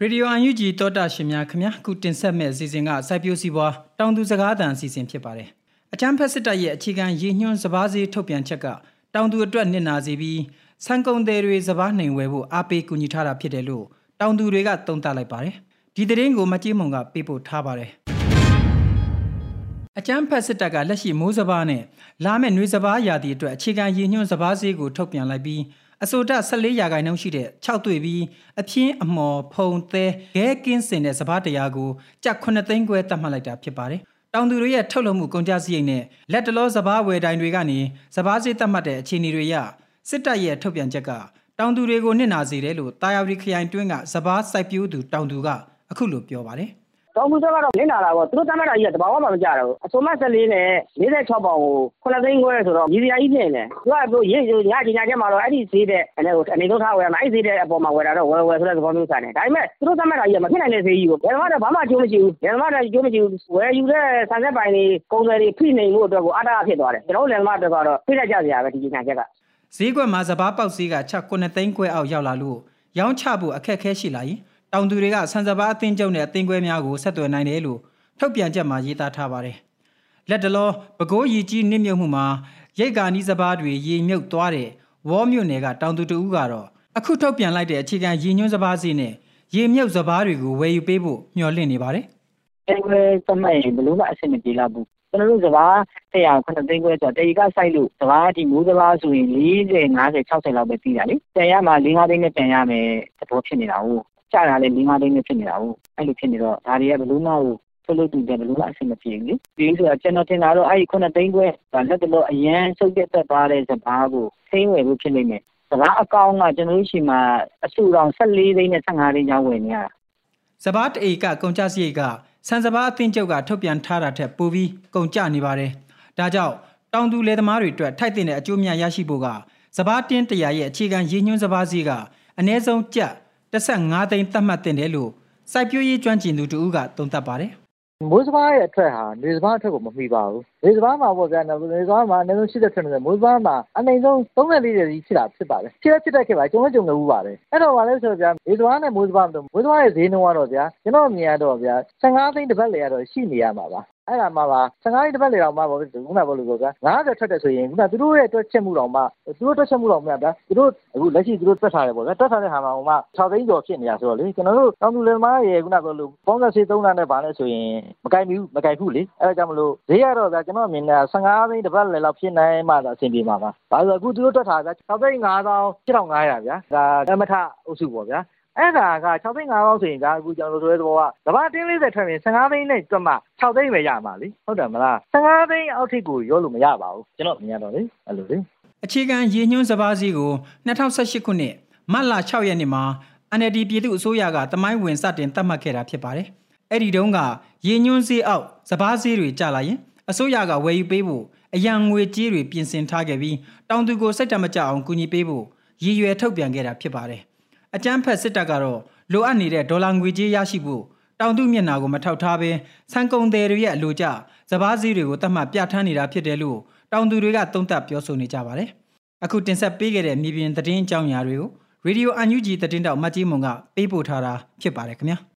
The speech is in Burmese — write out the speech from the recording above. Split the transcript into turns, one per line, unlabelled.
ရေဒီယိုအန်ယူဂျီတောတာရှင်များခင်ဗျာခုတင်ဆက်မဲ့အစီအစဉ်ကစိုက်ပျိုးစီးပွားတောင်သူစကားသံအစီအစဉ်ဖြစ်ပါတယ်အချမ်းဖက်စစ်တပ်ရဲ့အခြေခံရည်ညွှန်းစပားစည်းထုတ်ပြန်ချက်ကတောင်သူအတွက်နစ်နာစေပြီးဆန်ကုန်သည်တွေစပားနှိမ်ဝယ်ဖို့အားပေးကူညီထားတာဖြစ်တယ်လို့တောင်သူတွေကသုံးသပ်လိုက်ပါတယ်ဒီသတင်းကိုမကြည့်မုံကပေးပို့ထားပါတယ်အကျန်းဖက်စစ်တပ်ကလက်ရှိမိုးစပားနဲ့လာမယ့်နှွေစပားရာသီအတွက်အခြေခံရည်ညွှန်းစပားစည်းကိုထုတ်ပြန်လိုက်ပြီး အဆိုတ14ရာခိုင်နှုန်းရှိတဲ့6တွေ့ပြီးအပြင်းအမော်ဖုံသဲဂဲကင်းစင်တဲ့စပားတရားကိုကြက်9သိန်းခွဲတတ်မှတ်လိုက်တာဖြစ်ပါတယ်။တောင်သူတွေရဲ့ထုတ်လုပ်မှုကုန်ကျစရိတ်နဲ့လက်တလောစပားဝယ်တိုင်းတွေကနေစပားစည်းတတ်မှတ်တဲ့အခြေအနေတွေရစစ်တပ်ရဲ့ထုတ်ပြန်ချက်ကတောင်သူတွေကိုနစ်နာစေတယ်လို့တာယာဝတီခရိုင်တွင်းကစပားစိုက်ပျိုးသူတောင်သူကအခုလိုပြောပါတယ်။
တောင်သူတွေကတော့နစ်နာတာပေါ့သူတို့တတ်မှတ်တာကြီးကတဘာဝမှမကြတော့ဘူးအစုံမ14နဲ့46ပေါင်ကို9သိန်းခွဲဆိုတော့ညီစရာကြီးပြင်တယ်သူကသူရေးညညညာချက်မှာတော့အဲ့ဒီဈေးတဲ့အနေကိုအနေဆုံးထားဝယ်မှာအဲ့ဒီဈေးတဲ့အပေါ်မှာဝယ်တာတော့ဝယ်ဝယ်ဆိုတဲ့သဘောမျိုးဆိုင်တယ်ဒါပေမဲ့သူတို့တတ်မှတ်တာကြီးကမဖြစ်နိုင်တဲ့ဈေးကြီးကိုဘယ်တော့မှဘာမှအကျိုးမရှိဘူးဘယ်တော့မှအကျိုးမရှိဘူးဝယ်ယူတဲ့ဆန်ဆက်ပိုင်တွေကုန်တယ်တွေဖိနေမှုအတွက်ကိုအတားဖြစ်သွားတယ်ကျွန်တော်တို့လည်းမအတွက်ကတော့ဖိလိုက်ကြစရာပဲဒီညာချက်က
ဈေးကွက်မှာစပားပေါက်ဈေးက6 9သိန်းခွဲအောက်ရောက်လာလို့ရောင်းချဖို့အခက်အခဲရှိလာရင် တောင်သူတွေကဆန်စပါးအသင်းကျုံနဲ့အသင်းခွဲများကိုဆက်သွယ်နိုင်တယ်လို့ထုတ်ပြန်ချက်မှာရေးသားထားပါတယ်။လက်တလောပဲခူးရီကြီးနစ်မြုပ်မှုမှာရိတ်ကာနီးစပားတွေရေမြုပ်သွားတဲ့ဝေါမြို့နယ်ကတောင်သူတဦးကတော့အခုထုတ်ပြန်လိုက်တဲ့အခြေခံရည်ညွှန်းစပားစီးနဲ့ရေမြုပ်စပားတွေကိုဝယ်ယူပေးဖို့မျှော်လင့်နေပါတယ်။
အဲဝယ်သမတ်ရင်ဘလို့ကအဆင်မပြေလာဘူးကျွန်တော်တို့စပါး100 9သိန်းခွဲဆိုတော့တေကစိုက်လို့စပါးဒီမိုးစပါးဆိုရင်40 50 60လောက်ပဲပြီးတာလေ။ပြန်ရမှာ4 5သိန်းနဲ့ပြန်ရမယ်သဘောဖြစ်နေတာဟုတ်။ ကြာတာလည်း4 5သိန်းနဲ့ဖြစ်နေတာဟုတ်။အဲ့လိုဖြစ်နေတော့ဒါတွေကဘလို့မှဟိုထုတ်လုပ်သူတွေဘယ်လိုမှအဆင်မပြေဘူးလေဒီဆိုတာကျွန်တော်ထင်တာတော့အဲ့ဒီခုနှစ်သိန်းခွဲလက်တလို့အရန်စုပ်ပြတ်သက်သွားတဲ့စဘာကိုသိဝယ်ဖို့ဖြစ်နေမယ်စဘာအကောင့်ကကျွန်တော်တို့ရှိမှာအစုတော်14သိန်းနဲ့15သိန်းကျောင်းဝယ်နေရတာ
စဘာတအေကကုန်ကြစရိတ်ကဆန်စဘာအသင်းချုပ်ကထုတ်ပြန်ထားတာထက်ပိုပြီးကုန်ကျနေပါတယ်ဒါကြောင့်တောင်သူလယ်သမားတွေအတွက်ထိုက်တဲ့အကျိုးများရရှိဖို့ကစဘာတင်းတရာရဲ့အခြေခံရည်ညွှန်းစဘာစီကအနည်းဆုံးကျပ် 15သိန်းသတ်မှတ်တင်တယ်လို့စိုက်ပျိုးရေးကျွမ်းကျင်သူတူကသုံးသပ်ပါတယ်
မိုးစပါးရဲ့အထွက်ဟာနေစပါးအထွက်ကိုမမီပါဘူး။နေစပါးမှာပေါ့ဗျာနေစပါးမှာအနည်းဆုံး80ထွက်နေတယ်မိုးစပါးမှာအနိမ့်ဆုံး34ရာသီဖြစ်တာဖြစ်ပါတယ်။ဖြစ်လည်းဖြစ်တတ်ခဲ့ပါကျွန်တော်ကြုံခဲ့ဘူးပါတယ်။အဲ့တော့ဗာလဲဆိုတော့ဗျာနေစပါးနဲ့မိုးစပါးမလို့မိုးစပါးရဲ့ဈေးနှုန်းကတော့ဗျာကျွန်တော်မြင်ရတော့ဗျာ15သိန်းတစ်ပတ်လေကတော့ရှိနေရမှာပါ အဲ့ဒါမှပါ15ရက်တစ်ပတ်လေတော့မှပေါ့ခုနကပြောလို့ပြောဗျာ90ထွက်တယ်ဆိုရင်ခုနသူတို့ရဲ့တွက်ချက်မှုတော့မှသူတို့တွက်ချက်မှုတော့မှဗျာသူတို့အခုလက်ရှိသူတို့တွက်ထားတယ်ပေါ့ဗျာတွက်ထားတဲ့ဟာမှာဟိုမှ6သိန်းကျော်ဖြစ်နေတာဆိုတော့လေကျွန်တော်တို့တောင်သူလယ်သမားရဲ့ခုနကပြောလို့ပေါင်းသက်စေး3လနဲ့ဗာလဲဆိုရင်မကိုင်ဘူးမကိုင်ဘူးလေအဲ့ဒါကြောင့်မလို့ဈေးရတော့ဗျာကျွန်တော်မြင်တာ15သိန်းတစ်ပတ်လေလောက်ဖြစ်နိုင်မှသာအဆင်ပြေမှာပါဘာလို့အခုသူတို့တွက်ထားဗျာ6သိန်း5000 7500ဗျာဒါအမထအုပ်စုပေါ့ဗျာ အဲ့ဒါက6သိန်း5ပေါင်းဆိုရင်ဒါအခုကျွန်တော်တို့ဆိုတဲ့သဘောကကဘာတင်း40ထွက်ရင်15သိန်းနဲ့တွက်မှ6သိန်းပဲရမှာလေဟုတ်တယ်မလား15သိန်းအောက်ထိကိုရောလို့မရပါဘူးကျွန်တော်မြင်ရတော့လေအဲ့လိုလေ
အခြေခံရည်ညွှန်းစပါးစီးကို2018ခုနှစ်မတ်လ6ရက်နေ့မှာ NLD ပြည်သူ့အစိုးရကတမိုင်းဝင်စတင်သတ်မှတ်ခဲ့တာဖြစ်ပါတယ်အဲ့ဒီတုန်းကရည်ညွှန်းစည်းအောက်စပါးစည်းတွေကျလာရင်အစိုးရကဝယ်ယူပေးဖို့အရန်ငွေကြေးတွေပြင်ဆင်ထားခဲ့ပြီးတောင်သူကိုစိတ်တမကြအောင်ကူညီပေးဖို့ရည်ရွယ်ထုတ်ပြန်ခဲ့တာဖြစ်ပါတယ်။ အကြမ်းဖက်စစ်တပ်ကတော့လိုအပ်နေတဲ့ဒေါ်လာငွေကြေးရရှိဖို့တောင်သူမျက်နှာကိုမထောက်ထားဘဲဆန်ကုန်သည်တွေရဲ့အလိုကျစပားစည်းတွေကိုတတ်မှတ်ပြဋ္ဌာန်းနေတာဖြစ်တယ်လို့တောင်သူတွေကသုံးသပ်ပြောဆိုနေကြပါတယ်။အခုတင်ဆက်ပေးခဲ့တဲ့မြေပြင်သတင်းအကြောင်းအရာတွေကိုရေဒီယိုအန်ယူဂျီသတင်းတောက်မတ်ကြီးမွန်ကပေးပို့ထားတာဖြစ်ပါတယ်ခင်ဗျာ။